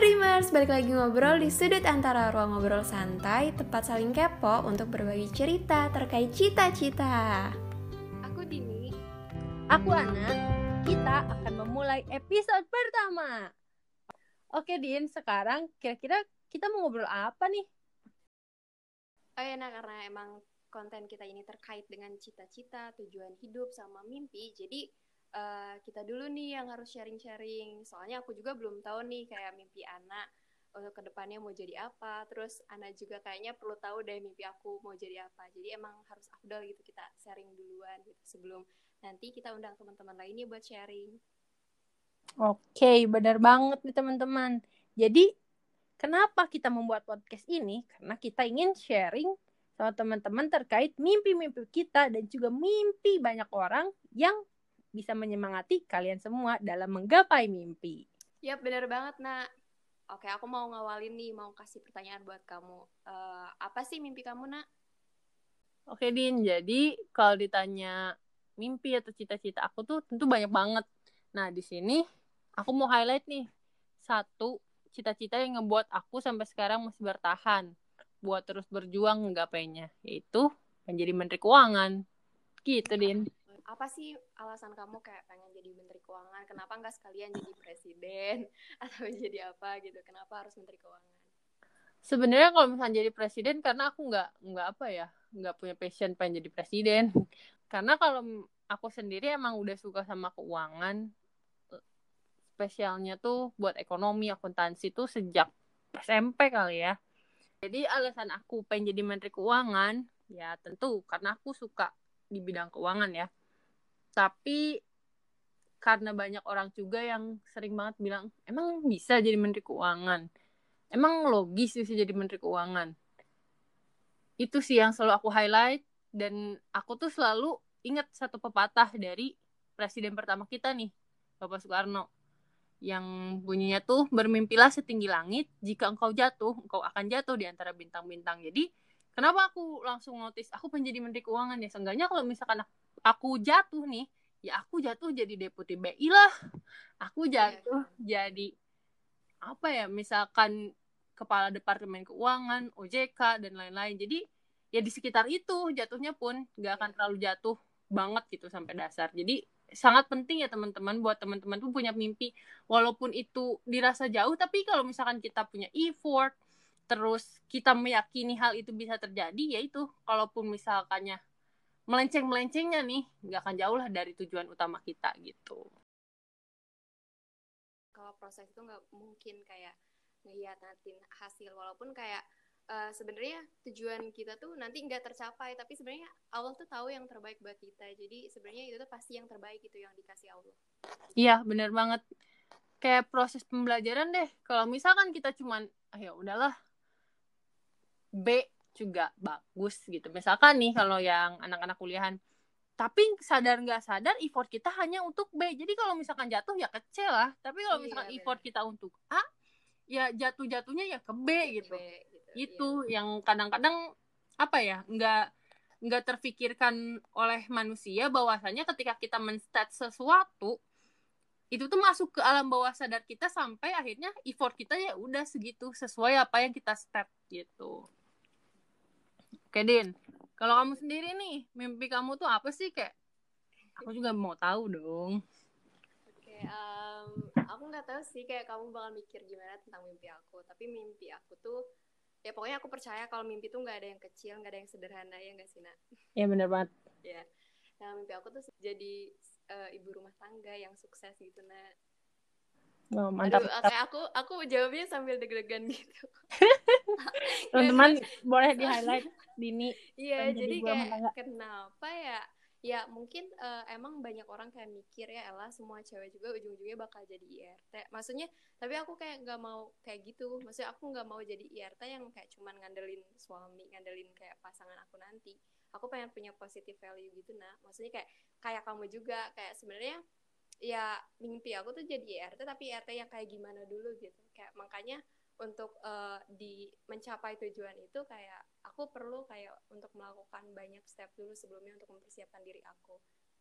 Dreamers, balik lagi ngobrol di sudut antara ruang ngobrol santai, tempat saling kepo untuk berbagi cerita terkait cita-cita. Aku Dini. Aku Ana. Kita akan memulai episode pertama. Oke Din, sekarang kira-kira kita mau ngobrol apa nih? Oh ya, nah karena emang konten kita ini terkait dengan cita-cita, tujuan hidup, sama mimpi, jadi uh, kita dulu nih yang harus sharing-sharing. Soalnya aku juga belum tahu nih kayak mimpi anak untuk ke depannya mau jadi apa. Terus anak juga kayaknya perlu tahu deh mimpi aku mau jadi apa. Jadi emang harus afdol gitu kita sharing duluan gitu sebelum nanti kita undang teman-teman lainnya buat sharing. Oke, benar banget nih teman-teman. Jadi kenapa kita membuat podcast ini? Karena kita ingin sharing sama teman-teman terkait mimpi-mimpi kita dan juga mimpi banyak orang yang bisa menyemangati kalian semua dalam menggapai mimpi. Ya bener banget nak. Oke aku mau ngawalin nih, mau kasih pertanyaan buat kamu. Uh, apa sih mimpi kamu nak? Oke Din, jadi kalau ditanya mimpi atau cita-cita aku tuh tentu banyak banget. Nah di sini aku mau highlight nih satu cita-cita yang ngebuat aku sampai sekarang masih bertahan buat terus berjuang menggapainya yaitu menjadi menteri keuangan gitu din apa sih alasan kamu kayak pengen jadi menteri keuangan? Kenapa nggak sekalian jadi presiden? Atau jadi apa gitu? Kenapa harus menteri keuangan? Sebenarnya kalau misalnya jadi presiden karena aku nggak nggak apa ya nggak punya passion pengen jadi presiden. Karena kalau aku sendiri emang udah suka sama keuangan. Spesialnya tuh buat ekonomi akuntansi tuh sejak SMP kali ya. Jadi alasan aku pengen jadi menteri keuangan ya tentu karena aku suka di bidang keuangan ya tapi karena banyak orang juga yang sering banget bilang emang bisa jadi menteri keuangan? Emang logis bisa jadi menteri keuangan. Itu sih yang selalu aku highlight dan aku tuh selalu ingat satu pepatah dari presiden pertama kita nih Bapak Soekarno yang bunyinya tuh bermimpilah setinggi langit jika engkau jatuh engkau akan jatuh di antara bintang-bintang. Jadi kenapa aku langsung notice aku menjadi menteri keuangan ya? Seenggaknya kalau misalkan aku jatuh nih ya aku jatuh jadi deputi BI lah. Aku iya, jatuh yeah. jadi apa ya misalkan kepala departemen keuangan OJK dan lain-lain. Jadi ya di sekitar itu jatuhnya pun nggak akan iya. terlalu jatuh banget gitu sampai dasar. Jadi sangat penting ya teman-teman buat teman-teman tuh punya mimpi. Walaupun itu dirasa jauh tapi kalau misalkan kita punya effort terus kita meyakini hal itu bisa terjadi ya itu. Kalaupun misalkannya melenceng-melencengnya nih. Nggak akan jauh lah dari tujuan utama kita gitu. Kalau proses itu nggak mungkin kayak ngeliatin hasil walaupun kayak uh, sebenarnya tujuan kita tuh nanti nggak tercapai tapi sebenarnya Allah tuh tahu yang terbaik buat kita. Jadi sebenarnya itu tuh pasti yang terbaik itu yang dikasih Allah. Iya bener banget. Kayak proses pembelajaran deh. Kalau misalkan kita cuman ah ya udahlah B juga bagus gitu. Misalkan nih kalau yang anak-anak kuliahan, tapi sadar nggak sadar effort kita hanya untuk B. Jadi kalau misalkan jatuh ya kecil lah. Tapi kalau iya, misalkan iya, effort kita untuk A, ya jatuh-jatuhnya ya ke B gitu. B, gitu. Itu iya. yang kadang-kadang apa ya nggak nggak terfikirkan oleh manusia bahwasanya ketika kita menstat sesuatu itu tuh masuk ke alam bawah sadar kita sampai akhirnya effort kita ya udah segitu sesuai apa yang kita step gitu. Oke, Din. Kalau kamu sendiri nih, mimpi kamu tuh apa sih kayak? Aku juga mau tahu dong. Oke, um, aku nggak tahu sih kayak kamu bakal mikir gimana tentang mimpi aku. Tapi mimpi aku tuh, ya pokoknya aku percaya kalau mimpi tuh nggak ada yang kecil, nggak ada yang sederhana ya nggak sih, Nak? Iya benar banget. Ya. Nah, mimpi aku tuh jadi uh, ibu rumah tangga yang sukses gitu, Nak. Oh, mantap. Aduh, kayak aku aku jawabnya sambil deg-degan gitu. Teman-teman boleh di highlight Dini. Iya, jadi kayak kenapa ya? Ya mungkin uh, emang banyak orang kayak mikir ya Ella semua cewek juga ujung-ujungnya bakal jadi IRT. Maksudnya tapi aku kayak nggak mau kayak gitu. Maksudnya aku nggak mau jadi IRT yang kayak cuman ngandelin suami, ngandelin kayak pasangan aku nanti. Aku pengen punya positive value gitu nah. Maksudnya kayak kayak kamu juga kayak sebenarnya ya mimpi aku tuh jadi IRT tapi IRT yang kayak gimana dulu gitu. Kayak makanya untuk uh, di mencapai tujuan itu kayak aku perlu kayak untuk melakukan banyak step dulu sebelumnya untuk mempersiapkan diri aku.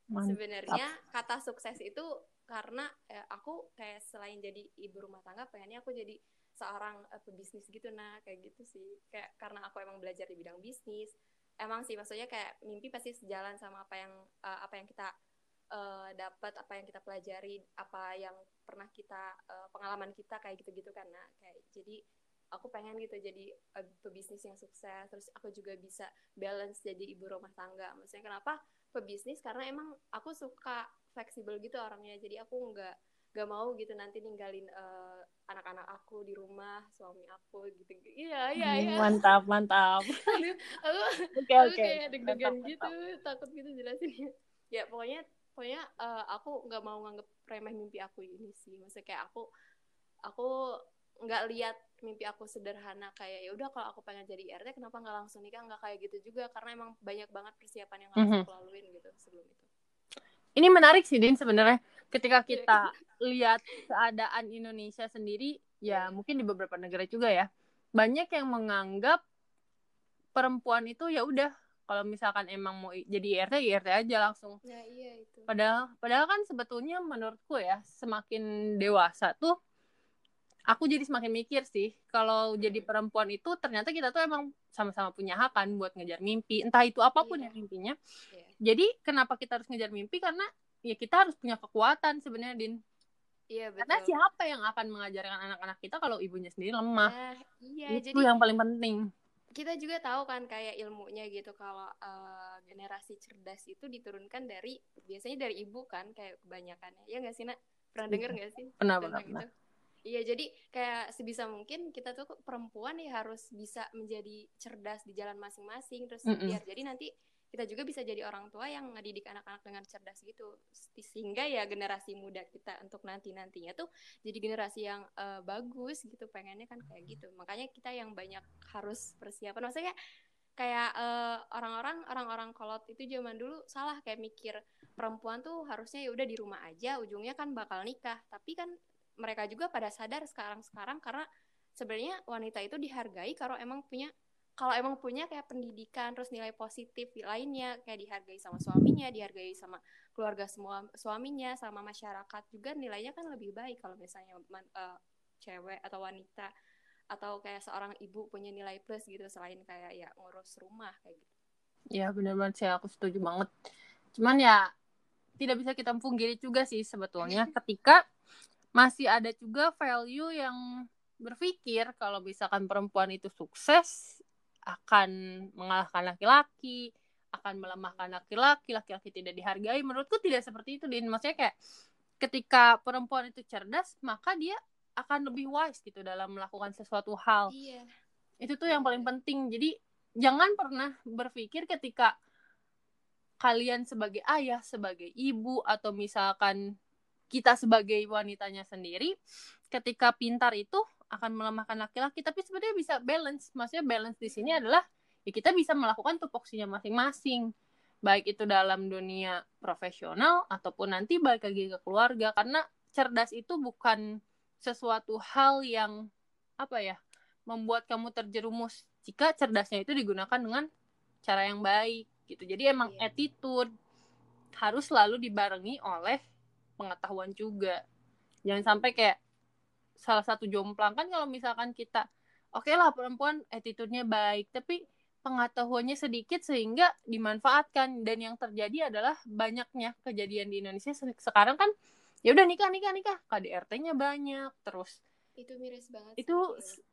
Sebenarnya kata sukses itu karena eh, aku kayak selain jadi ibu rumah tangga pengennya aku jadi seorang uh, pebisnis gitu nah kayak gitu sih kayak karena aku emang belajar di bidang bisnis emang sih maksudnya kayak mimpi pasti sejalan sama apa yang uh, apa yang kita uh, dapat apa yang kita pelajari apa yang pernah kita uh, pengalaman kita kayak gitu-gitu kan nah kayak jadi aku pengen gitu jadi uh, pebisnis yang sukses. Terus aku juga bisa balance jadi ibu rumah tangga. Maksudnya kenapa pebisnis? Karena emang aku suka fleksibel gitu orangnya. Jadi aku nggak nggak mau gitu nanti ninggalin uh, anak-anak aku di rumah suami aku gitu. Iya iya iya. mantap mantap. Oke oke. kayak deg-degan gitu takut gitu jelasinnya. Ya pokoknya pokoknya uh, aku nggak mau nganggep remeh mimpi aku ini sih maksudnya kayak aku aku nggak lihat mimpi aku sederhana kayak ya udah kalau aku pengen jadi RT kenapa nggak langsung nikah nggak kayak gitu juga karena emang banyak banget persiapan yang harus mm -hmm. aku laluin gitu sebelum itu ini menarik sih Din sebenarnya ketika iya. kita lihat keadaan Indonesia sendiri ya iya. mungkin di beberapa negara juga ya banyak yang menganggap perempuan itu ya udah kalau misalkan emang mau jadi IRT IRT aja langsung ya, iya itu. padahal padahal kan sebetulnya menurutku ya semakin dewasa tuh aku jadi semakin mikir sih kalau jadi perempuan itu ternyata kita tuh emang sama-sama punya hak kan buat ngejar mimpi entah itu apa pun yeah. ya mimpinya yeah. jadi kenapa kita harus ngejar mimpi karena ya kita harus punya kekuatan sebenarnya din Iya betul. Karena siapa yang akan mengajarkan anak-anak kita kalau ibunya sendiri lemah? Nah, iya, itu jadi, yang paling penting. Kita juga tahu kan kayak ilmunya gitu kalau uh, generasi cerdas itu diturunkan dari biasanya dari ibu kan kayak kebanyakannya. Ya nggak sih nak? Pernah iya. denger nggak sih? Pernah pernah. Gitu? Iya, jadi kayak sebisa mungkin kita tuh perempuan ya harus bisa menjadi cerdas di jalan masing-masing terus mm -mm. biar jadi nanti kita juga bisa jadi orang tua yang ngedidik anak-anak dengan cerdas gitu. Sehingga ya generasi muda kita untuk nanti nantinya tuh jadi generasi yang uh, bagus gitu pengennya kan kayak gitu. Makanya kita yang banyak harus persiapan. Maksudnya kayak uh, orang-orang orang-orang kolot itu zaman dulu salah kayak mikir perempuan tuh harusnya ya udah di rumah aja ujungnya kan bakal nikah. Tapi kan mereka juga pada sadar sekarang-sekarang karena sebenarnya wanita itu dihargai kalau emang punya kalau emang punya kayak pendidikan terus nilai positif lainnya kayak dihargai sama suaminya dihargai sama keluarga semua suaminya sama masyarakat juga nilainya kan lebih baik kalau misalnya uh, cewek atau wanita atau kayak seorang ibu punya nilai plus gitu selain kayak ya ngurus rumah kayak gitu. Ya benar banget sih aku setuju banget. Cuman ya tidak bisa kita pungkiri juga sih sebetulnya ketika masih ada juga value yang berpikir kalau misalkan perempuan itu sukses akan mengalahkan laki-laki, akan melemahkan laki-laki, laki-laki tidak dihargai. Menurutku tidak seperti itu, Din. Maksudnya kayak ketika perempuan itu cerdas, maka dia akan lebih wise gitu dalam melakukan sesuatu hal. Iya. Itu tuh yang paling penting. Jadi jangan pernah berpikir ketika kalian sebagai ayah, sebagai ibu, atau misalkan kita sebagai wanitanya sendiri ketika pintar itu akan melemahkan laki-laki tapi sebenarnya bisa balance. Maksudnya balance di sini adalah ya kita bisa melakukan tupoksinya masing-masing. Baik itu dalam dunia profesional ataupun nanti balik lagi ke keluarga. Karena cerdas itu bukan sesuatu hal yang apa ya membuat kamu terjerumus. Jika cerdasnya itu digunakan dengan cara yang baik gitu. Jadi emang yeah. attitude harus selalu dibarengi oleh pengetahuan juga. Jangan sampai kayak salah satu jomplang. Kan kalau misalkan kita oke okay lah perempuan attitude-nya baik tapi pengetahuannya sedikit sehingga dimanfaatkan. Dan yang terjadi adalah banyaknya kejadian di Indonesia sekarang kan ya udah nikah nikah nikah. KDRT-nya banyak terus itu miris banget itu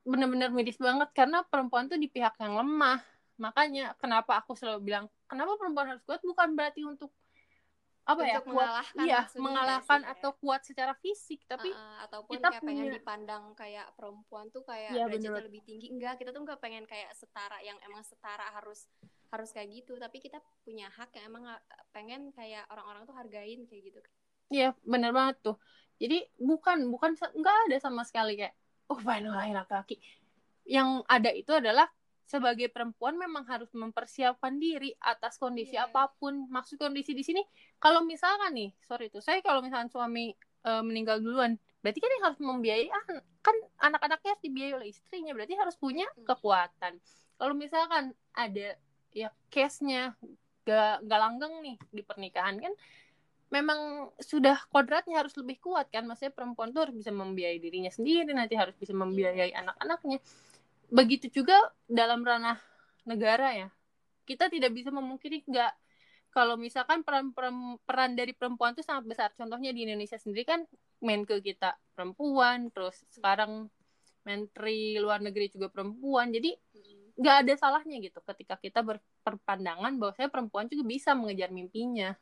benar-benar miris banget karena perempuan tuh di pihak yang lemah. Makanya kenapa aku selalu bilang kenapa perempuan harus kuat? Bukan berarti untuk apa ya kuat mengalahkan iya mengalahkan sih, atau kuat secara fisik tapi uh, ataupun kita kayak punya... pengen dipandang kayak perempuan tuh kayak ya, derajatnya lebih tinggi. Enggak kita tuh nggak pengen kayak setara yang emang setara harus harus kayak gitu. Tapi kita punya hak yang emang pengen kayak orang-orang tuh hargain kayak gitu. Iya bener banget tuh. Jadi bukan bukan nggak ada sama sekali kayak oh pengen laki-laki. Yang ada itu adalah sebagai perempuan memang harus mempersiapkan diri atas kondisi yeah. apa pun. Maksud kondisi di sini kalau misalkan nih, sorry tuh, saya kalau misalkan suami e, meninggal duluan, berarti kan yang harus membiayai kan anak-anaknya harus dibiayai oleh istrinya, berarti harus punya kekuatan. Kalau misalkan ada ya case-nya gak, gak langgeng nih di pernikahan kan memang sudah kodratnya harus lebih kuat kan maksudnya perempuan tuh harus bisa membiayai dirinya sendiri nanti harus bisa membiayai anak-anaknya begitu juga dalam ranah negara ya. Kita tidak bisa memungkiri nggak kalau misalkan peran, peran peran dari perempuan itu sangat besar. Contohnya di Indonesia sendiri kan ke kita perempuan terus sekarang menteri luar negeri juga perempuan. Jadi nggak ada salahnya gitu ketika kita berpandangan bahwa saya perempuan juga bisa mengejar mimpinya.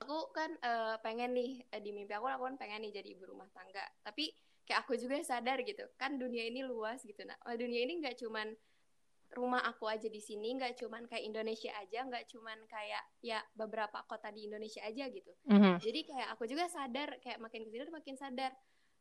Aku kan uh, pengen nih uh, di mimpi aku aku kan pengen nih jadi ibu rumah tangga. Tapi kayak aku juga sadar gitu kan dunia ini luas gitu nah dunia ini nggak cuman rumah aku aja di sini nggak cuman kayak Indonesia aja nggak cuman kayak ya beberapa kota di Indonesia aja gitu mm-hmm. jadi kayak aku juga sadar kayak makin ke sini makin sadar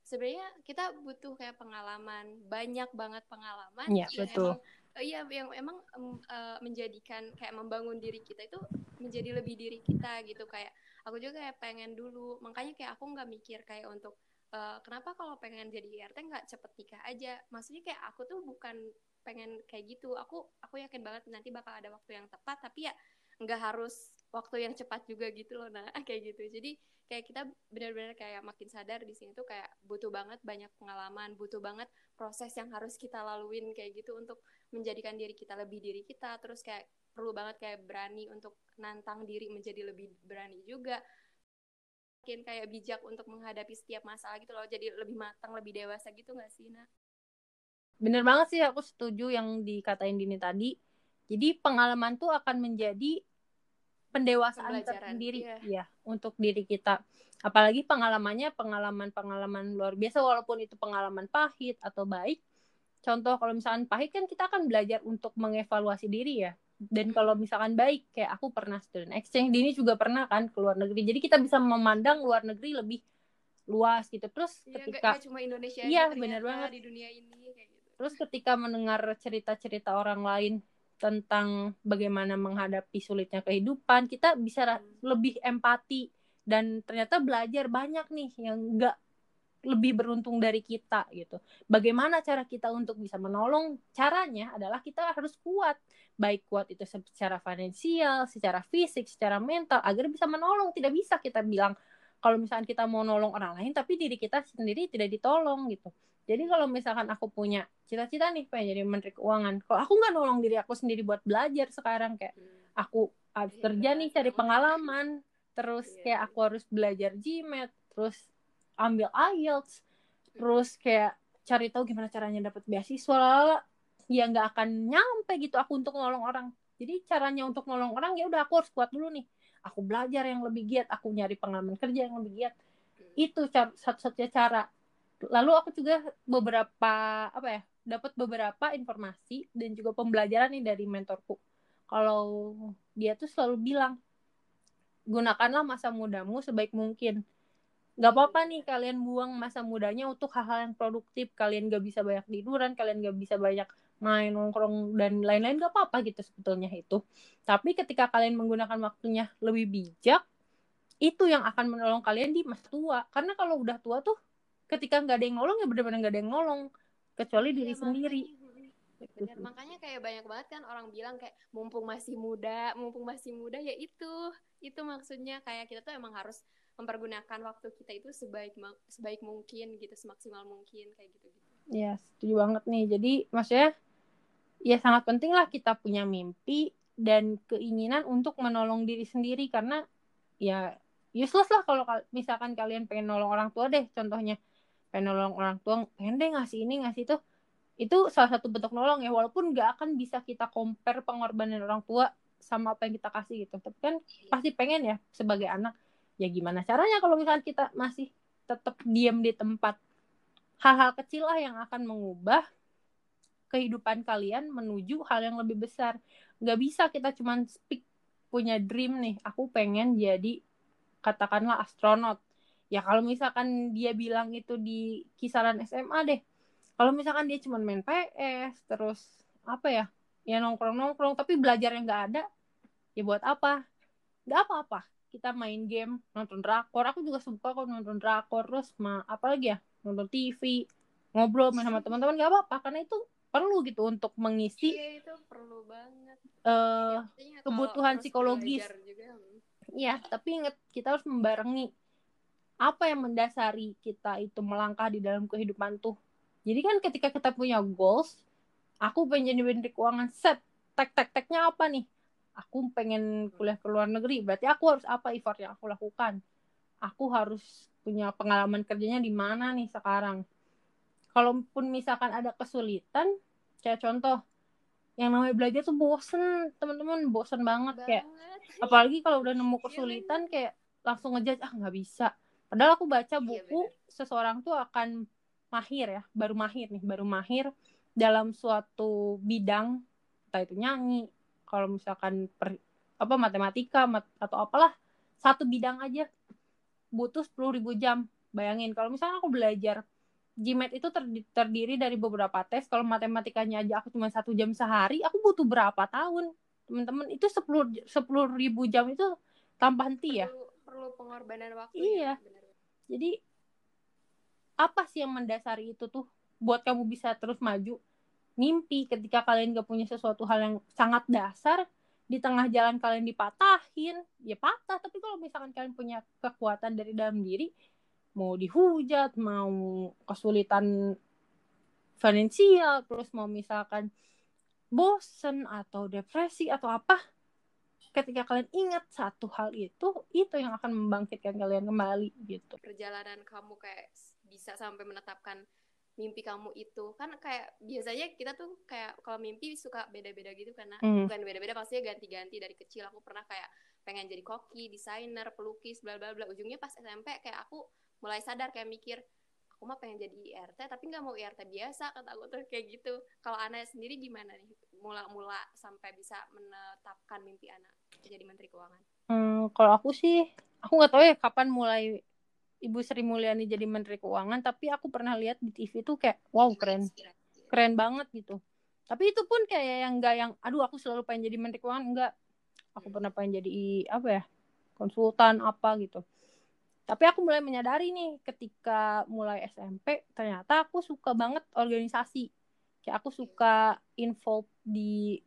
sebenarnya kita butuh kayak pengalaman banyak banget pengalaman ya, betul. emang uh, iya yang emang um, uh, menjadikan kayak membangun diri kita itu menjadi lebih diri kita gitu kayak aku juga kayak pengen dulu makanya kayak aku nggak mikir kayak untuk uh, kenapa kalau pengen jadi IRT nggak cepet nikah aja? Maksudnya kayak aku tuh bukan pengen kayak gitu. Aku aku yakin banget nanti bakal ada waktu yang tepat tapi ya nggak harus waktu yang cepat juga gitu loh nah kayak gitu. Jadi kayak kita benar-benar kayak makin sadar di sini tuh kayak butuh banget banyak pengalaman butuh banget proses yang harus kita laluin kayak gitu untuk menjadikan diri kita lebih diri kita. Terus kayak perlu banget kayak berani untuk nantang diri menjadi lebih berani juga mungkin kayak bijak untuk menghadapi setiap masalah gitu loh. Jadi lebih matang lebih dewasa gitu gak sih Nah bener banget sih aku setuju yang dikatain Dini tadi. Jadi pengalaman tuh akan menjadi pendewasaan tersendiri iya. ya untuk diri kita. Apalagi pengalamannya pengalaman-pengalaman luar biasa walaupun itu pengalaman pahit atau baik. Contoh kalau misalkan pahit kan kita akan belajar untuk mengevaluasi diri ya dan kalau misalkan baik kayak aku pernah student exchange Dini juga pernah kan ke luar negeri jadi kita bisa memandang luar negeri lebih luas gitu terus ya, ketika gak, gak cuma Indonesia iya benar banget di dunia ini kayak gitu. terus ketika mendengar cerita-cerita orang lain tentang bagaimana menghadapi sulitnya kehidupan kita bisa hmm. lebih empati dan ternyata belajar banyak nih yang enggak lebih beruntung dari kita gitu. Bagaimana cara kita untuk bisa menolong? Caranya adalah kita harus kuat, baik kuat itu secara finansial, secara fisik, secara mental agar bisa menolong. Tidak bisa kita bilang kalau misalkan kita mau nolong orang lain tapi diri kita sendiri tidak ditolong gitu. Jadi kalau misalkan aku punya cita-cita nih pengen jadi menteri keuangan, kalau aku nggak nolong diri aku sendiri buat belajar sekarang kayak hmm. aku harus iya, kerja nih cari pengalaman, terus iya, kayak iya. aku harus belajar GMAT, terus ambil IELTS, terus kayak cari tahu gimana caranya dapat beasiswa, ya nggak akan nyampe gitu aku untuk nolong orang. Jadi caranya untuk nolong orang ya udah aku harus kuat dulu nih. Aku belajar yang lebih giat, aku nyari pengalaman kerja yang lebih giat. Itu satu-satunya cara lalu aku juga beberapa apa ya dapat beberapa informasi dan juga pembelajaran nih dari mentorku kalau dia tuh selalu bilang gunakanlah masa mudamu sebaik mungkin Gak apa-apa nih kalian buang masa mudanya untuk hal-hal yang produktif. Kalian gak bisa banyak tiduran kalian gak bisa banyak main nongkrong dan lain-lain. Gak apa-apa gitu sebetulnya itu. Tapi ketika kalian menggunakan waktunya lebih bijak itu yang akan menolong kalian di masa tua. Karena kalau udah tua tuh ketika nggak ada yang nolong ya benar-benar nggak ada yang nolong. Kecuali diri ya, sendiri. Bener, makanya kayak banyak banget kan orang bilang kayak mumpung masih muda, mumpung masih muda ya itu, itu maksudnya kayak kita tuh emang harus mempergunakan waktu kita itu sebaik sebaik mungkin gitu, semaksimal mungkin kayak gitu gitu. Iya, setuju banget nih. Jadi maksudnya ya sangat penting lah kita punya mimpi dan keinginan untuk menolong diri sendiri. Karena ya useless lah kalau misalkan kalian pengen nolong orang tua deh. Contohnya pengen nolong orang tua pengen deh ngasih ini ngasih itu. Itu salah satu bentuk nolong ya walaupun nggak akan bisa kita compare pengorbanan orang tua sama apa yang kita kasih gitu. Tapi kan pasti pengen ya sebagai anak ya gimana caranya kalau misalnya kita masih tetap diam di tempat hal-hal kecil lah yang akan mengubah kehidupan kalian menuju hal yang lebih besar. Nggak bisa kita cuman speak punya dream nih aku pengen jadi katakanlah astronot. Ya kalau misalkan dia bilang itu di kisaran SMA deh. Kalau misalkan dia cuma main PS terus apa ya ya nongkrong nongkrong tapi belajarnya nggak ada ya buat apa? Nggak apa-apa kita main game nonton drakor aku juga suka kok nonton drakor terus ma apa lagi ya nonton TV ngobrol main sama teman-teman nggak apa-apa karena itu perlu gitu untuk mengisi iya itu perlu banget uh, ya, kebutuhan psikologis juga. Iya, tapi ingat kita harus membarengi apa yang mendasari kita itu melangkah di dalam kehidupan tuh. Jadi kan ketika kita punya goals, aku pengen jadi menteri keuangan set, tek tek teknya apa nih? Aku pengen kuliah ke luar negeri, berarti aku harus apa effort yang aku lakukan? Aku harus punya pengalaman kerjanya di mana nih sekarang? Kalaupun misalkan ada kesulitan, kayak contoh, yang namanya belajar tuh bosen teman-teman bosen banget, banget. kayak apalagi kalau udah nemu iya, kesulitan kayak langsung ngejudge ah nggak bisa. Padahal aku baca iya, buku iya, seseorang tuh akan mahir ya baru mahir nih baru mahir dalam suatu bidang entah itu nyanyi kalau misalkan per, apa matematika mat, atau apalah satu bidang aja butuh sepuluh ribu jam bayangin kalau misalnya aku belajar GMAT itu terdiri dari beberapa tes. Kalau matematikanya aja aku cuma satu jam sehari, aku butuh berapa tahun? Teman-teman, itu sepuluh sepuluh ribu jam itu tanpa henti ya? Perlu pengorbanan waktu. Ya, iya. Ya, Jadi apa sih yang mendasari itu tuh buat kamu bisa terus maju? Mimpi ketika kalian gak punya sesuatu hal yang sangat dasar, di tengah jalan kalian dipatahin, ya patah. Tapi kalau misalkan kalian punya kekuatan dari dalam diri, mau dihujat, mau kesulitan finansial, terus mau misalkan bosen atau depresi atau apa, ketika kalian ingat satu hal itu, itu yang akan membangkitkan kalian kembali gitu. Perjalanan kamu kayak bisa sampai menetapkan mimpi kamu itu. Kan kayak biasanya kita tuh kayak kalau mimpi suka beda-beda gitu karena mm. bukan beda-beda pastinya ganti-ganti dari kecil. Aku pernah kayak pengen jadi koki, desainer, pelukis, bla bla bla. Ujungnya pas SMP kayak aku mulai sadar kayak mikir aku mah pengen jadi IRT tapi nggak mau IRT biasa kata aku tuh kayak gitu. Kalau anak sendiri gimana nih? Mula-mula sampai bisa menetapkan mimpi anak jadi menteri keuangan? Hmm, kalau aku sih aku nggak tahu ya kapan mulai Ibu Sri Mulyani jadi menteri keuangan tapi aku pernah lihat di TV tuh kayak wow keren. Keren banget gitu. Tapi itu pun kayak yang enggak yang aduh aku selalu pengen jadi menteri keuangan. Enggak aku pernah pengen jadi apa ya konsultan apa gitu. Tapi aku mulai menyadari nih ketika mulai SMP ternyata aku suka banget organisasi. Kayak aku suka info di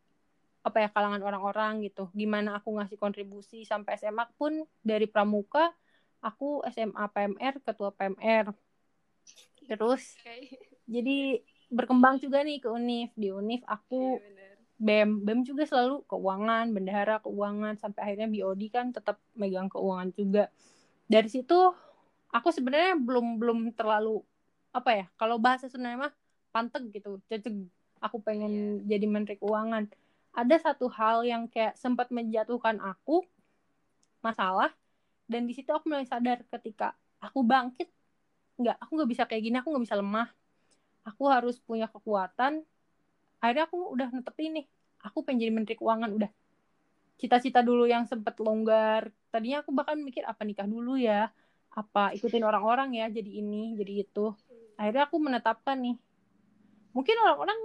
apa ya kalangan orang-orang gitu. Gimana aku ngasih kontribusi sampai SMA pun dari pramuka aku SMA PMR ketua PMR terus okay. jadi berkembang juga nih ke Unif. Di Unif aku yeah, BEM BEM juga selalu keuangan bendahara keuangan sampai akhirnya BOD kan tetap megang keuangan juga. Dari situ aku sebenarnya belum belum terlalu apa ya kalau bahasa Sunda mah panteg gitu ceceg aku pengen yeah. jadi menteri keuangan. Ada satu hal yang kayak sempat menjatuhkan aku masalah dan di situ aku mulai sadar ketika aku bangkit nggak aku nggak bisa kayak gini aku nggak bisa lemah. Aku harus punya kekuatan. Akhirnya aku udah netepin nih aku pengen jadi menteri keuangan udah. Cita-cita dulu yang sempat longgar. Tadinya aku bahkan mikir apa nikah dulu ya? Apa ikutin orang-orang ya jadi ini jadi itu. Akhirnya aku menetapkan nih. Mungkin orang-orang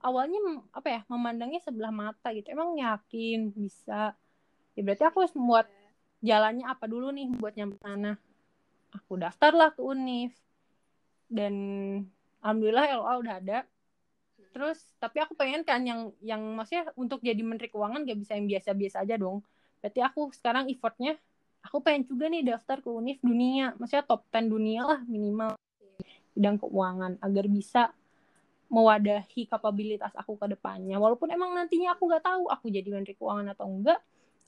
awalnya apa ya memandangnya sebelah mata gitu. Emang yakin bisa. Ya berarti aku harus membuat jalannya apa dulu nih buat nyampe sana? Aku daftarlah ke Unif. Dan alhamdulillah LOA udah ada. Terus tapi aku pengen kan yang yang maksudnya untuk jadi menteri keuangan gak bisa yang biasa-biasa aja dong. Berarti aku sekarang effortnya aku pengen juga nih daftar ke univ dunia. Maksudnya top 10 dunia lah minimal. Bidang keuangan agar bisa mewadahi kapabilitas aku ke depannya. Walaupun emang nantinya aku nggak tahu aku jadi menteri keuangan atau enggak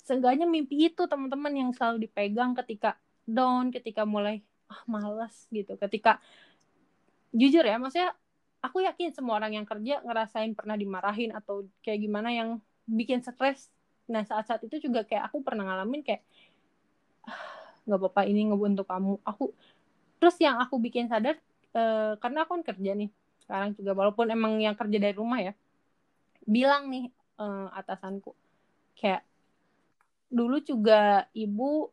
seenggaknya mimpi itu teman-teman yang selalu dipegang ketika down ketika mulai ah malas gitu. Ketika jujur ya maksudnya aku yakin semua orang yang kerja ngerasain pernah dimarahin atau kayak gimana yang bikin stres. Nah saat-saat itu juga kayak aku pernah ngalamin kayak ah, nggak ah, apa-apa ini ngebuntu kamu. Aku terus yang aku bikin sadar uh, karena aku kan kerja nih sekarang juga walaupun emang yang kerja dari rumah ya bilang nih uh, atasanku kayak dulu juga ibu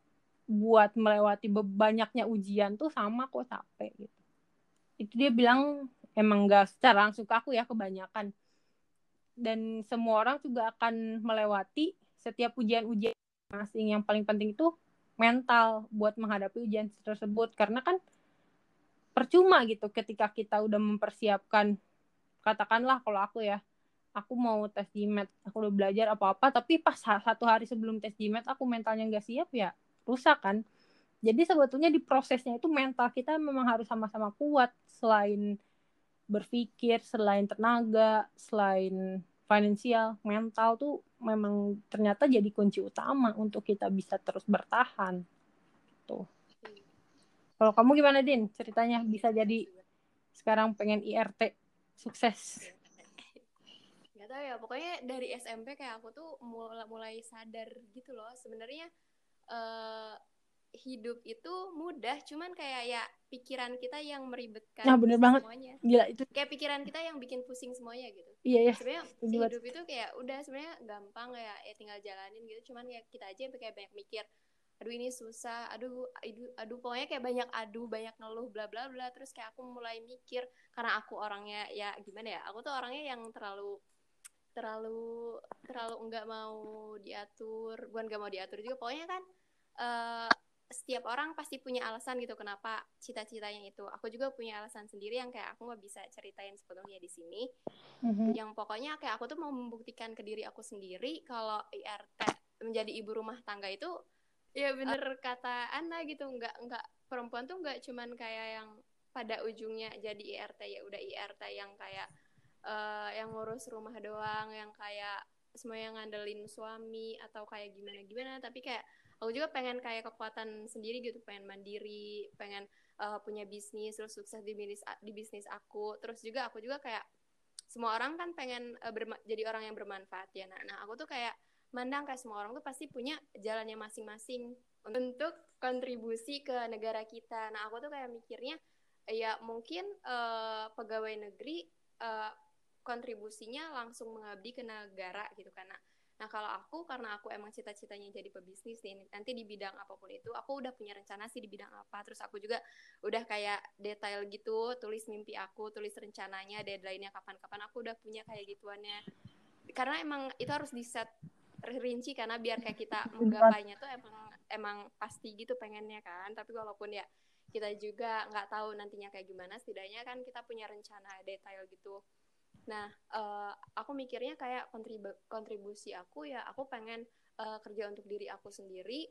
buat melewati banyaknya ujian tuh sama kok capek gitu. Itu dia bilang emang gak secara langsung ke aku ya kebanyakan. Dan semua orang juga akan melewati setiap ujian-ujian masing yang paling penting itu mental buat menghadapi ujian tersebut. Karena kan percuma gitu ketika kita udah mempersiapkan katakanlah kalau aku ya aku mau tes GMAT aku udah belajar apa-apa tapi pas satu hari sebelum tes GMAT aku mentalnya nggak siap ya rusak kan. Jadi sebetulnya di prosesnya itu mental kita memang harus sama-sama kuat selain berpikir selain tenaga selain finansial mental tuh memang ternyata jadi kunci utama untuk kita bisa terus bertahan tuh kalau kamu gimana din? Ceritanya bisa jadi sekarang pengen IRT sukses nggak tahu ya pokoknya dari SMP kayak aku tuh mulai mulai sadar gitu loh. Sebenarnya uh, hidup itu mudah cuman kayak ya pikiran kita yang meribetkan nah, bener banget. semuanya. Gila itu kayak pikiran kita yang bikin pusing semuanya gitu. Iya ya sebenarnya hidup itu kayak udah sebenarnya gampang ya ya tinggal jalanin gitu. Cuman ya kita aja kayak banyak mikir aduh ini susah aduh aduh aduh pokoknya kayak banyak aduh banyak ngeluh bla bla bla. Terus kayak aku mulai mikir karena aku orangnya ya gimana ya aku tuh orangnya yang terlalu terlalu terlalu enggak mau diatur bukan enggak mau diatur juga. Pokoknya kan uh, setiap orang pasti punya alasan gitu kenapa cita-citanya itu. Aku juga punya alasan sendiri yang kayak aku nggak bisa ceritain sebetulnya di sini. Mm-hmm. yang pokoknya kayak aku tuh mau membuktikan ke diri aku sendiri kalau IRT menjadi ibu rumah tangga itu ya bener. uh, kata Ana gitu. Nggak nggak perempuan tuh nggak cuman kayak yang pada ujungnya jadi IRT ya udah IRT yang kayak uh, yang ngurus rumah doang yang kayak semua yang ngandelin suami atau kayak gimana gimana tapi kayak aku juga pengen kayak kekuatan sendiri gitu pengen mandiri pengen uh, punya bisnis terus sukses di bisnis di bisnis aku. Terus juga aku juga kayak semua orang kan pengen uh, jadi orang yang bermanfaat ya nah, nah aku tuh kayak mandang kayak semua orang tuh pasti punya jalannya masing-masing untuk kontribusi ke negara kita. Nah, aku tuh kayak mikirnya ya mungkin uh, pegawai negeri uh, kontribusinya langsung mengabdi ke negara gitu karena Nah, kalau aku karena aku emang cita-citanya jadi pebisnis nih, nanti di bidang apa pun itu aku udah punya rencana sih di bidang apa. Terus aku juga udah kayak detail gitu, tulis mimpi aku, tulis rencananya, deadline-nya kapan-kapan aku udah punya kayak gituannya. Karena emang itu harus di set rinci karena biar kayak kita menggapainya tuh emang emang pasti gitu pengennya kan tapi walaupun ya kita juga nggak tahu nantinya kayak gimana setidaknya kan kita punya rencana detail gitu nah uh, aku mikirnya kayak kontribu kontribusi aku ya aku pengen uh, kerja untuk diri aku sendiri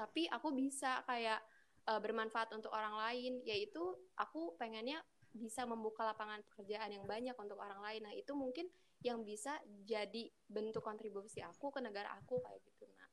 tapi aku bisa kayak uh, bermanfaat untuk orang lain. Yaitu aku pengennya bisa membuka lapangan pekerjaan yang banyak untuk orang lain. Nah itu mungkin yang bisa jadi bentuk kontribusi aku ke negara aku kayak gitu nah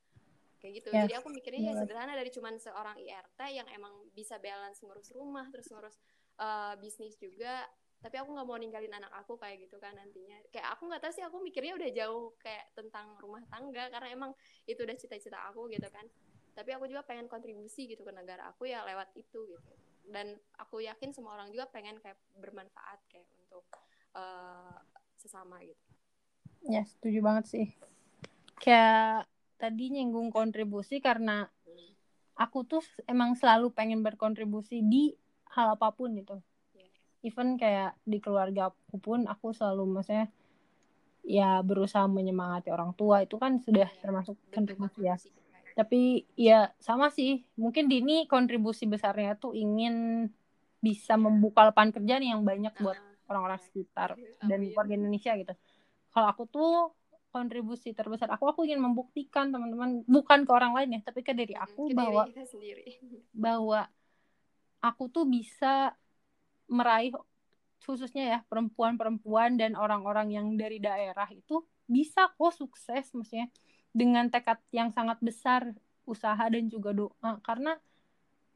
kayak gitu. Yes. jadi aku mikirnya ya sederhana dari cuman seorang IRT yang emang bisa balance ngurus rumah terus ngurus uh, bisnis juga tapi aku nggak mau ninggalin anak aku kayak gitu kan nantinya. Kayak aku nggak tahu sih aku mikirnya udah jauh kayak tentang rumah tangga karena emang itu udah cita-cita aku gitu kan. Tapi aku juga pengen kontribusi gitu ke negara aku ya lewat itu gitu. Dan aku yakin semua orang juga pengen kayak bermanfaat kayak untuk uh, sesama gitu. Ya setuju banget sih. Kayak tadi nyinggung kontribusi karena aku tuh emang selalu pengen berkontribusi di hal apa pun gitu. Even kayak di keluarga aku pun aku selalu maksudnya ya berusaha menyemangati orang tua. Itu kan sudah yeah. termasuk kontribusi ya. tapi ya sama sih. Mungkin Dini kontribusi besarnya tuh ingin bisa membuka lapangan kerja nih yang banyak buat orang-orang sekitar dan warga Indonesia gitu. Kalau aku tuh kontribusi terbesar aku aku ingin membuktikan teman-teman bukan ke orang lain ya tapi ke diri aku ke bahwa diri bahwa aku tuh bisa meraih khususnya ya perempuan-perempuan dan orang-orang yang dari daerah itu bisa kok sukses maksudnya dengan tekad yang sangat besar usaha dan juga doa karena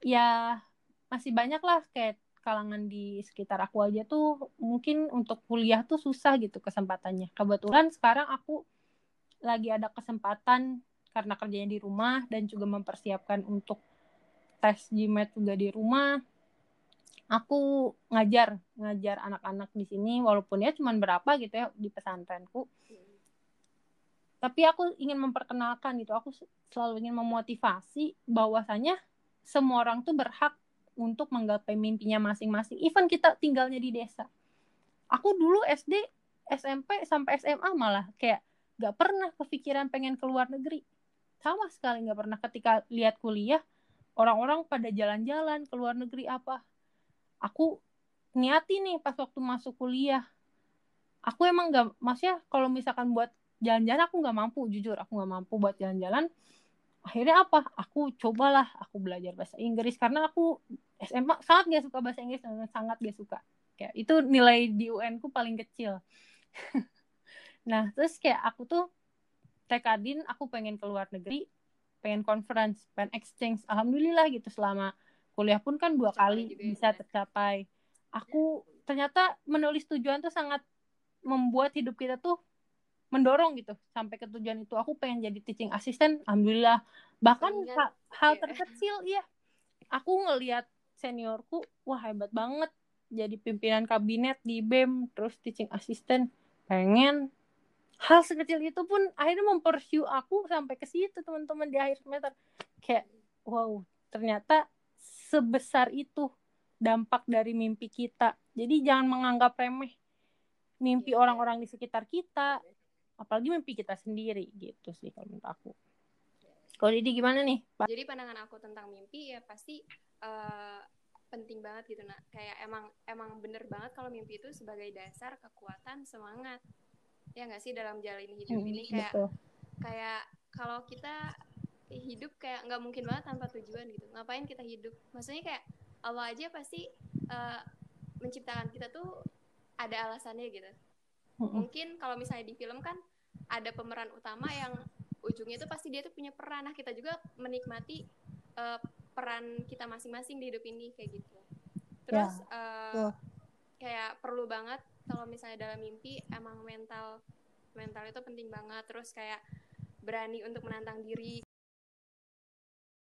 ya masih banyak lah kayak kalangan di sekitar aku aja tuh mungkin untuk kuliah tuh susah gitu kesempatannya. Kebetulan sekarang aku lagi ada kesempatan karena kerjanya di rumah dan juga mempersiapkan untuk tes GMAT juga di rumah. Aku ngajar, ngajar anak-anak di sini walaupun ya cuman berapa gitu ya di pesantrenku. Tapi aku ingin memperkenalkan gitu, aku selalu ingin memotivasi bahwasanya semua orang tuh berhak untuk menggapai mimpinya masing-masing. Even kita tinggalnya di desa. Aku dulu SD, SMP sampai SMA malah kayak gak pernah kepikiran pengen keluar negeri. Sama sekali gak pernah ketika lihat kuliah orang-orang pada jalan-jalan ke luar negeri apa. Aku niati nih pas waktu masuk kuliah. Aku emang nggak maksudnya kalau misalkan buat jalan-jalan aku nggak mampu jujur aku nggak mampu buat jalan-jalan. Akhirnya apa? Aku cobalah aku belajar bahasa Inggris. Karena aku SMA sangat gak suka bahasa Inggris sangat gak suka. Kayak itu nilai di UN ku paling kecil. Nah terus kayak aku tuh tekadin aku pengen keluar negeri pengen conference pengen exchange. Alhamdulillah gitu selama kuliah pun kan dua kali ya, bisa tercapai. Aku ternyata menulis tujuan tuh sangat membuat hidup kita tuh mendorong gitu sampai ke tujuan itu. Aku pengen jadi teaching assistant alhamdulillah. Bahkan hal, hal terkecil ya aku ngelihat seniorku wah hebat banget. Jadi pimpinan kabinet di BEM terus teaching assistant. Pengen hal sekecil itu pun akhirnya mempersiu aku sampai ke situ teman-teman di akhir semester. Kayak wow ternyata sebesar itu dampak dari mimpi kita. Jadi jangan menganggap remeh mimpi iya. orang-orang di sekitar kita apalagi mimpi kita sendiri gitu sih kalau menurut aku. Kalau Didi gimana nih? Jadi pandangan aku tentang mimpi ya pasti uh, penting banget gitu nak. Kayak emang emang bener banget kalau mimpi itu sebagai dasar kekuatan semangat. Ya nggak sih dalam jalin hidup hmm, ini? Kayak betul. kayak kalau kita hidup kayak nggak mungkin banget tanpa tujuan gitu. Ngapain kita hidup? Maksudnya kayak Allah aja pasti uh, menciptakan kita tuh ada alasannya gitu. Mungkin kalau misalnya di film kan ada pemeran utama yang ujungnya itu pasti dia tuh punya peran. Nah kita juga menikmati uh, peran kita masing-masing di hidup ini kayak gitu. Terus yeah. Uh, yeah. kayak perlu banget kalau misalnya dalam mimpi emang mental mental itu penting banget. Terus kayak berani untuk menantang diri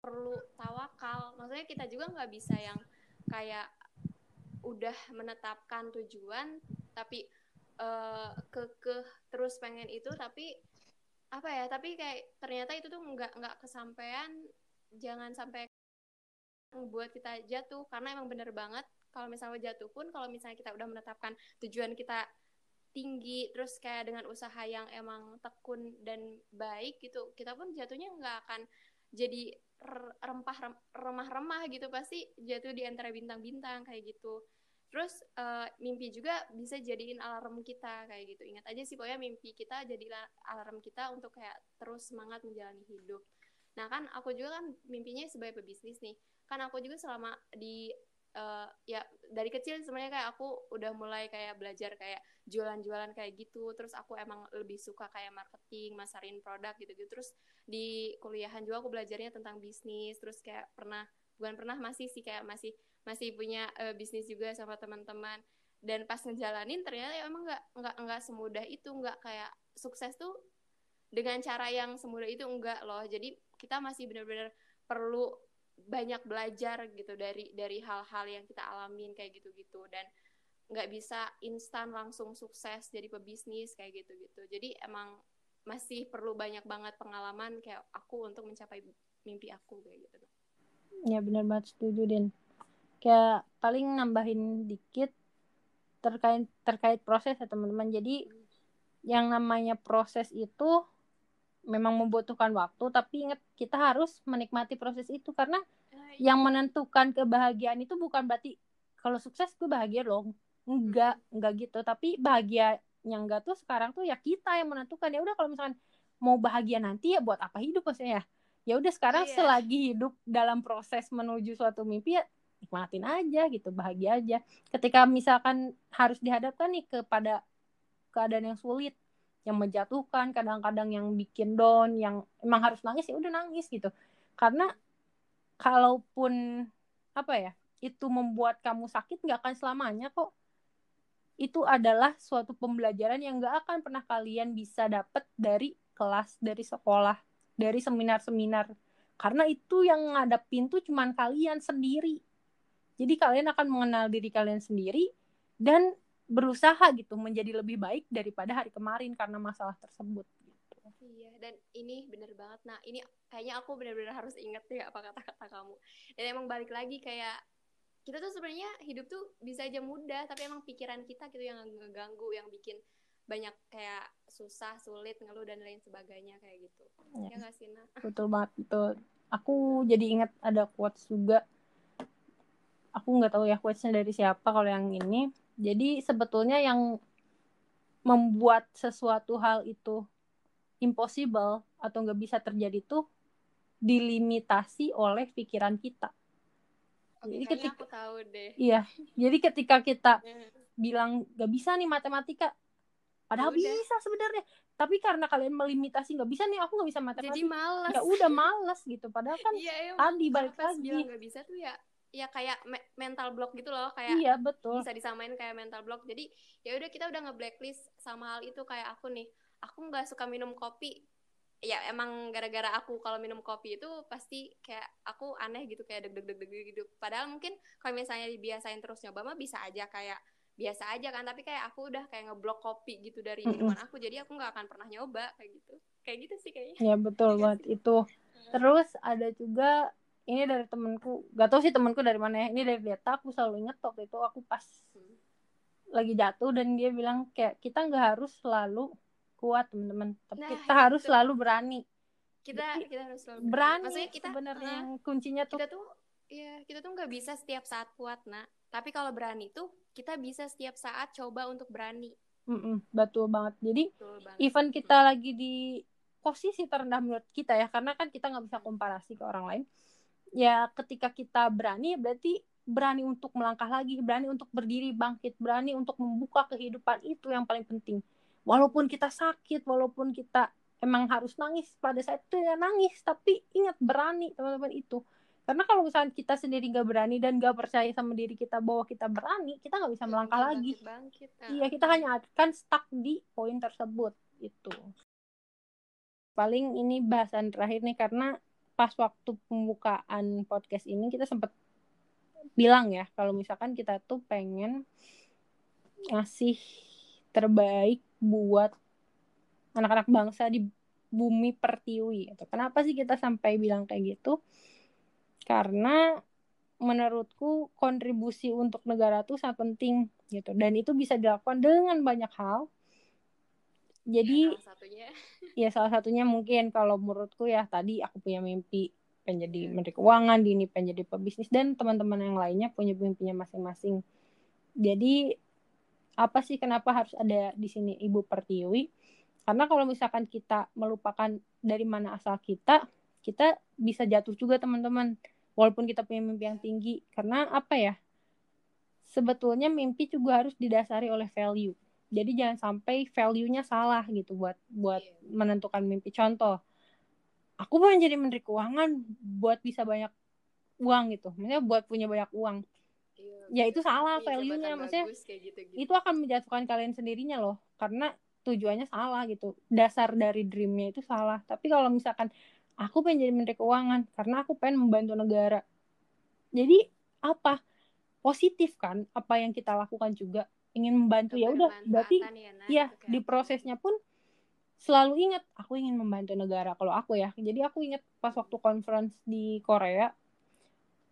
perlu tawakal. Maksudnya kita juga nggak bisa yang kayak udah menetapkan tujuan tapi uh, kekeh terus pengen itu tapi apa ya tapi kayak ternyata itu tuh nggak nggak kesampaian. Jangan sampai buat kita jatuh karena emang bener banget. Kalau misalnya jatuh pun kalau misalnya kita udah menetapkan tujuan kita tinggi terus kayak dengan usaha yang emang tekun dan baik gitu kita pun jatuhnya nggak akan jadi rempah remah-remah gitu pasti jatuh di antara bintang-bintang kayak gitu Terus uh, mimpi juga bisa jadiin alarm kita kayak gitu. Ingat aja sih pokoknya mimpi kita jadi alarm kita untuk kayak terus semangat menjalani hidup. Nah kan aku juga kan mimpinya sebagai pebisnis nih. Kan aku juga selama di uh, ya dari kecil sebenarnya kayak aku udah mulai kayak belajar kayak jualan-jualan kayak gitu. Terus aku emang lebih suka kayak marketing, masarin produk gitu-gitu. Terus di kuliahan juga aku belajarnya tentang bisnis. Terus kayak pernah bukan pernah masih sih kayak masih masih punya uh, bisnis juga sama teman-teman dan pas ngejalanin ternyata ya emang nggak nggak nggak semudah itu nggak kayak sukses tuh dengan cara yang semudah itu enggak loh jadi kita masih benar-benar perlu banyak belajar gitu dari dari hal-hal yang kita alamin kayak gitu-gitu. Dan nggak bisa instan langsung sukses jadi pebisnis kayak gitu-gitu. Jadi emang masih perlu banyak banget pengalaman kayak aku untuk mencapai mimpi aku kayak gitu. Ya benar banget setuju Den kayak paling nambahin dikit terkait terkait proses ya teman-teman. Jadi yang namanya proses itu memang membutuhkan waktu tapi ingat kita harus menikmati proses itu. Karena yang menentukan kebahagiaan itu bukan berarti kalau sukses gue bahagia loh. Enggak enggak gitu. Tapi bahagia yang enggak tuh sekarang tuh ya kita yang menentukan. Ya udah kalau misalkan mau bahagia nanti ya buat apa hidup maksudnya ya? Ya udah sekarang yeah. selagi hidup dalam proses menuju suatu mimpi ya nikmatin aja gitu bahagia aja. Ketika misalkan harus dihadapkan nih kepada keadaan yang sulit yang menjatuhkan kadang-kadang yang bikin down yang emang harus nangis ya udah nangis gitu. Karena kalaupun apa ya itu membuat kamu sakit nggak akan selamanya kok. Itu adalah suatu pembelajaran yang nggak akan pernah kalian bisa dapat dari kelas dari sekolah dari seminar-seminar. Karena itu yang ngadapin tuh cuman kalian sendiri. Jadi kalian akan mengenal diri kalian sendiri dan berusaha gitu menjadi lebih baik daripada hari kemarin karena masalah tersebut. Gitu. Iya, dan ini bener banget. Nah, ini kayaknya aku benar-benar harus inget deh apa kata-kata kamu. Dan emang balik lagi kayak kita tuh sebenarnya hidup tuh bisa aja mudah, tapi emang pikiran kita gitu yang ngeganggu, yang bikin banyak kayak susah, sulit, ngeluh dan lain sebagainya kayak gitu. Ya, ya gak sih, Nah? Betul banget, betul. Aku jadi ingat ada quotes juga aku nggak tahu ya quotes dari siapa kalau yang ini jadi sebetulnya yang membuat sesuatu hal itu impossible atau nggak bisa terjadi tuh dilimitasi oleh pikiran kita. Oke, Jadi kayaknya ketika- aku tahu deh. Iya, jadi ketika kita Eh, bilang nggak bisa nih matematika, padahal Ya udah. bisa sebenarnya. Tapi karena kalian melimitasi nggak bisa nih, aku nggak bisa Jadi matematika. malas. Ya udah males gitu. Padahal kan Iya, emang. tadi balik lagi. bilang nggak bisa tuh ya ya kayak me- mental block gitu loh kayak Iya betul. bisa disamain kayak mental block. Jadi ya udah kita udah nge-blacklist sama hal itu kayak aku nih. Aku nggak suka minum kopi. Ya emang gara-gara aku kalau minum kopi itu pasti kayak aku aneh gitu kayak deg deg deg deg gitu. Padahal mungkin kalau misalnya dibiasain terus nyoba mah bisa aja kayak biasa aja kan. Tapi kayak aku udah kayak ngeblok kopi gitu dari minuman aku jadi aku nggak akan pernah nyoba kayak gitu. Kayak gitu sih kayaknya. Ya betul Iya banget itu. Terus ada juga ini dari temenku, gak tau sih temenku dari mana ya. Ini dari Deta, aku selalu inget waktu itu aku pas Hmm. lagi jatuh dan dia bilang kayak kita nggak harus selalu kuat teman-teman, tapi Nah, kita harus itu. selalu berani. kita Jadi, kita harus selalu Berani maksudnya kita sebenarnya uh, kuncinya tuh kita tuh ya kita tuh nggak bisa setiap saat kuat nak tapi kalau berani tuh kita bisa setiap saat coba untuk berani Mm-mm, betul banget. Jadi betul banget even kita lagi di posisi terendah menurut kita ya, karena kan kita nggak bisa komparasi ke orang lain. Ya ketika kita berani, berarti berani untuk melangkah lagi, berani untuk berdiri bangkit, berani untuk membuka kehidupan itu yang paling penting. Walaupun kita sakit, walaupun kita emang harus nangis pada saat itu ya nangis, tapi ingat berani teman-teman itu. Karena kalau misalnya kita sendiri nggak berani dan nggak percaya sama diri kita bahwa kita berani, kita nggak bisa melangkah lagi. bangkit, Iya, kita hanya akan stuck di poin tersebut itu. Paling ini bahasan terakhir nih karena pas waktu pembukaan podcast ini kita sempat bilang ya kalau misalkan kita tuh pengen ngasih terbaik buat anak-anak bangsa di bumi pertiwi gitu. Kenapa sih kita sampai bilang kayak gitu? Karena menurutku kontribusi untuk negara tuh sangat penting gitu dan itu bisa dilakukan dengan banyak hal. Jadi salah satunya ya salah satunya mungkin kalau menurutku ya tadi aku punya mimpi pengen jadi menteri keuangan, Dini pengen jadi pebisnis dan teman-teman yang lainnya punya mimpinya masing-masing. Jadi apa sih kenapa harus ada di sini Ibu Pertiwi? Karena kalau misalkan kita melupakan dari mana asal kita, kita bisa jatuh juga teman-teman. Walaupun kita punya mimpi yang tinggi, karena apa ya? Sebetulnya mimpi juga harus didasari oleh value. Jadi jangan sampai value-nya salah gitu buat buat Iya. menentukan mimpi. Contoh, aku pengen jadi menteri keuangan buat bisa banyak uang gitu. Maksudnya buat punya banyak uang. Iya, Ya, itu salah punya value-nya, maksudnya bagus, kayak gitu-gitu. Itu akan menjatuhkan kalian sendirinya loh. Karena tujuannya salah gitu. Dasar dari dreamnya itu salah. Tapi kalau misalkan aku pengen jadi menteri keuangan karena aku pengen membantu negara. Jadi apa? Positif kan apa yang kita lakukan juga ingin membantu ya udah berarti ya, Nak, ya di prosesnya pun selalu ingat aku ingin membantu negara kalau aku ya. Jadi aku ingat pas waktu conference di Korea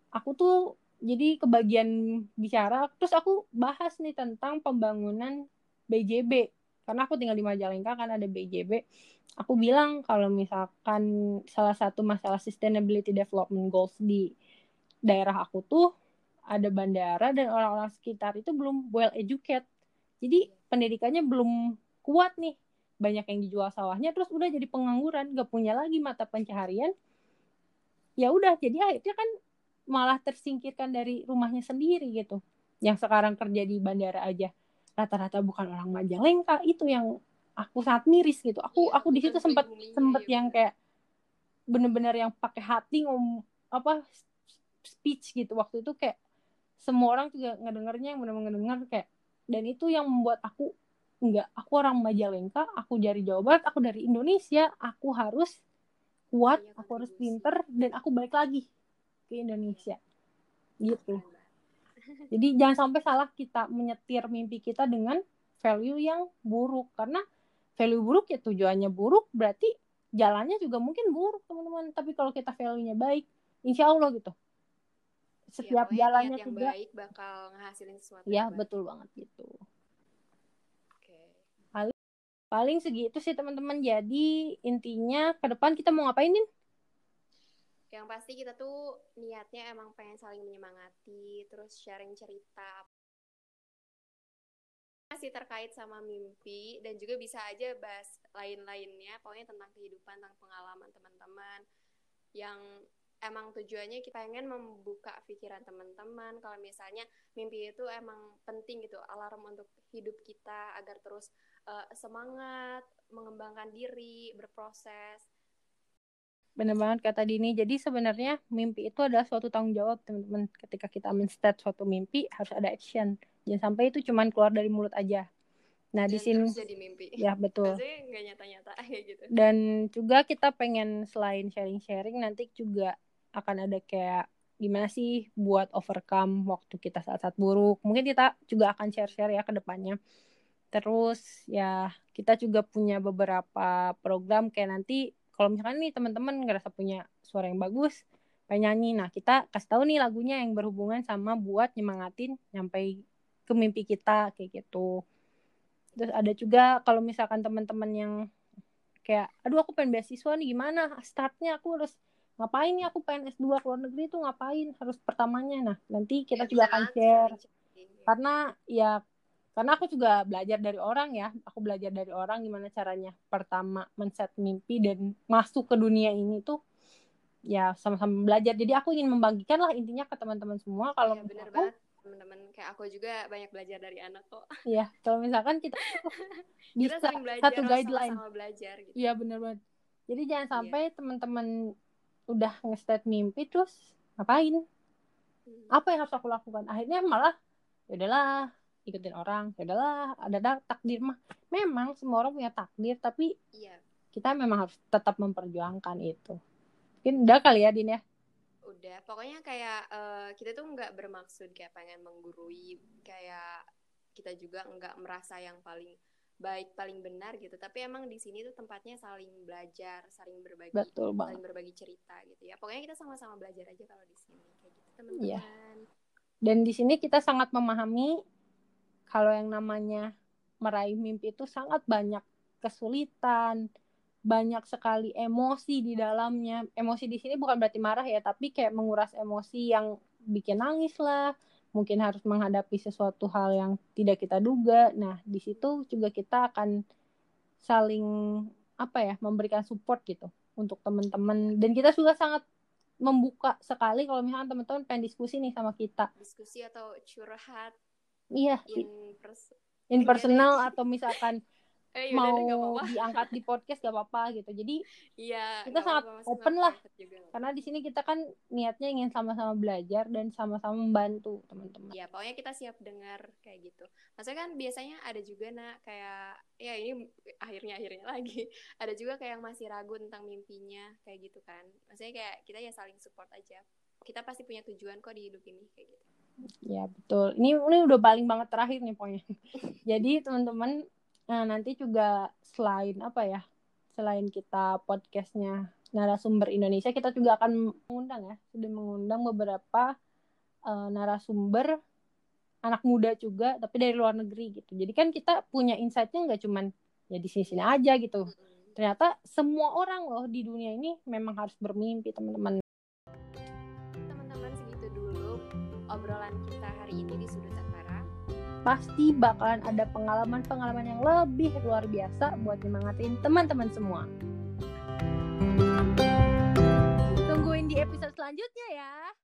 aku tuh jadi kebagian bicara terus aku bahas nih tentang pembangunan BJB karena aku tinggal di Majalengka kan ada BJB aku bilang kalau misalkan salah satu masalah sustainability development goals di daerah aku tuh ada bandara dan orang-orang sekitar itu belum well educated jadi pendidikannya belum kuat nih. Banyak yang dijual sawahnya terus udah jadi pengangguran. Gak punya lagi mata pencaharian. Ya udah jadi akhirnya kan malah tersingkirkan dari rumahnya sendiri gitu. Yang sekarang kerja di bandara aja. Rata-rata bukan orang Majalengka itu yang aku sangat miris gitu. Aku Iya, aku di situ sempat sempet iya yang kayak bener-bener yang pakai hati ngom apa speech gitu. Waktu itu kayak semua orang juga ngedengernya yang bener-bener ngedenger kayak dan itu yang membuat aku enggak aku orang Majalengka aku dari Jawa Barat aku dari Indonesia aku harus kuat Punya aku harus pinter dan aku balik lagi ke Indonesia. Gitu. Banget. jadi jangan sampai salah kita menyetir mimpi kita dengan value yang buruk karena value buruk ya tujuannya buruk berarti jalannya juga mungkin buruk teman-teman. Tapi kalau kita value-nya baik insya Allah gitu setiap ya, jalannya yang juga baik bakal ngehasilin sesuatu ya baik. betul banget gitu Oke. paling segitu sih teman-teman jadi intinya ke depan kita mau ngapain nih Yang pasti kita tuh niatnya emang pengen saling menyemangati, terus sharing cerita masih terkait sama mimpi dan juga bisa aja bahas lain-lainnya pokoknya tentang kehidupan tentang pengalaman teman-teman yang emang tujuannya kita pengen membuka pikiran teman-teman kalau misalnya mimpi itu emang penting gitu alarm untuk hidup kita agar terus uh, semangat mengembangkan diri berproses benar banget kata Dini jadi sebenarnya mimpi itu adalah suatu tanggung jawab teman-teman ketika kita men-start suatu mimpi harus ada action jangan sampai itu cuman keluar dari mulut aja Nah dan di sini jadi mimpi. Ya betul. nyata-nyata kayak gitu. Dan juga kita pengen selain sharing-sharing nanti juga akan ada kayak gimana sih buat overcome waktu kita saat-saat buruk. Mungkin kita juga akan share-share ya ke depannya. Terus ya kita juga punya beberapa program kayak nanti kalau misalkan nih teman-teman ngerasa punya suara yang bagus, pengen nyanyi. Nah, kita kasih tahu nih lagunya yang berhubungan sama buat nyemangatin nyampe ke mimpi kita kayak gitu. Terus ada juga kalau misalkan teman-teman yang kayak aduh aku pengen beasiswa nih gimana startnya aku harus ngapain nih aku pengen S2 ke luar negeri tuh ngapain? Harus pertamanya. Nah nanti kita ya, juga akan share. karena ya karena aku juga belajar dari orang ya. Aku belajar dari orang gimana caranya pertama men-set mimpi dan masuk ke dunia ini tuh ya sama-sama belajar. Jadi aku ingin membagikan lah intinya ke teman-teman semua. Kalau ya, bener aku, banget. Teman-teman kayak aku juga banyak belajar dari anak kok. Iya kalau misalkan kita bisa kita belajar, satu guideline. sama, -sama belajar gitu. iya bener banget. Jadi jangan iya. sampai yeah. teman-teman udah nge mimpi terus ngapain? Hmm. apa yang harus aku lakukan? Akhirnya malah ya udahlah ikutin orang ya udahlah ada takdir mah. Memang semua orang punya takdir tapi iya. kita memang harus tetap memperjuangkan itu. Mungkin udah kali ya Din ya? Udah. Pokoknya kayak uh, kita tuh nggak bermaksud kayak pengen menggurui kayak kita juga nggak merasa yang paling baik paling benar gitu. Tapi emang di sini tuh tempatnya saling belajar saling berbagi Betul, bang. saling berbagi cerita gitu ya. Pokoknya kita sama-sama belajar aja kalau di sini. Kayak gitu teman-teman. Iya. dan di sini kita sangat memahami kalau yang namanya meraih mimpi itu sangat banyak kesulitan banyak sekali emosi di dalamnya. Emosi di sini bukan berarti marah ya tapi kayak menguras emosi yang bikin nangis lah mungkin harus menghadapi sesuatu hal yang tidak kita duga. Nah, di situ juga kita akan saling apa ya, memberikan support gitu untuk teman-teman dan kita juga sangat membuka sekali kalau misalnya teman-teman pengen diskusi nih sama kita. Diskusi atau curhat. Iya. In, pers in personal atau misalkan eh, mau deh, diangkat di podcast gak apa-apa gitu. Jadi iya kita sangat apa open lah. juga. karena di sini kita kan niatnya ingin sama-sama belajar dan sama-sama membantu teman-teman. Ya pokoknya kita siap dengar kayak gitu. Maksudnya kan biasanya ada juga nak kayak ya ini akhirnya akhirnya lagi. Ada juga kayak yang masih ragu tentang mimpinya kayak gitu kan. Maksudnya kayak kita ya saling support aja. Kita pasti punya tujuan kok di hidup ini kayak gitu. Ya betul. Ini ini udah paling banget terakhir nih pokoknya. Jadi teman-teman Nah, nanti juga selain apa ya? Selain kita podcastnya narasumber Indonesia, kita juga akan mengundang ya, sudah mengundang beberapa uh, narasumber anak muda juga, tapi dari luar negeri gitu. Jadi kan kita punya insightnya nggak cuman ya di sini-sini aja gitu. Ternyata semua orang loh di dunia ini memang harus bermimpi, teman-teman. Teman-teman pasti bakalan ada pengalaman-pengalaman yang lebih luar biasa buat nyemangatin teman-teman semua. Tungguin di episode selanjutnya ya.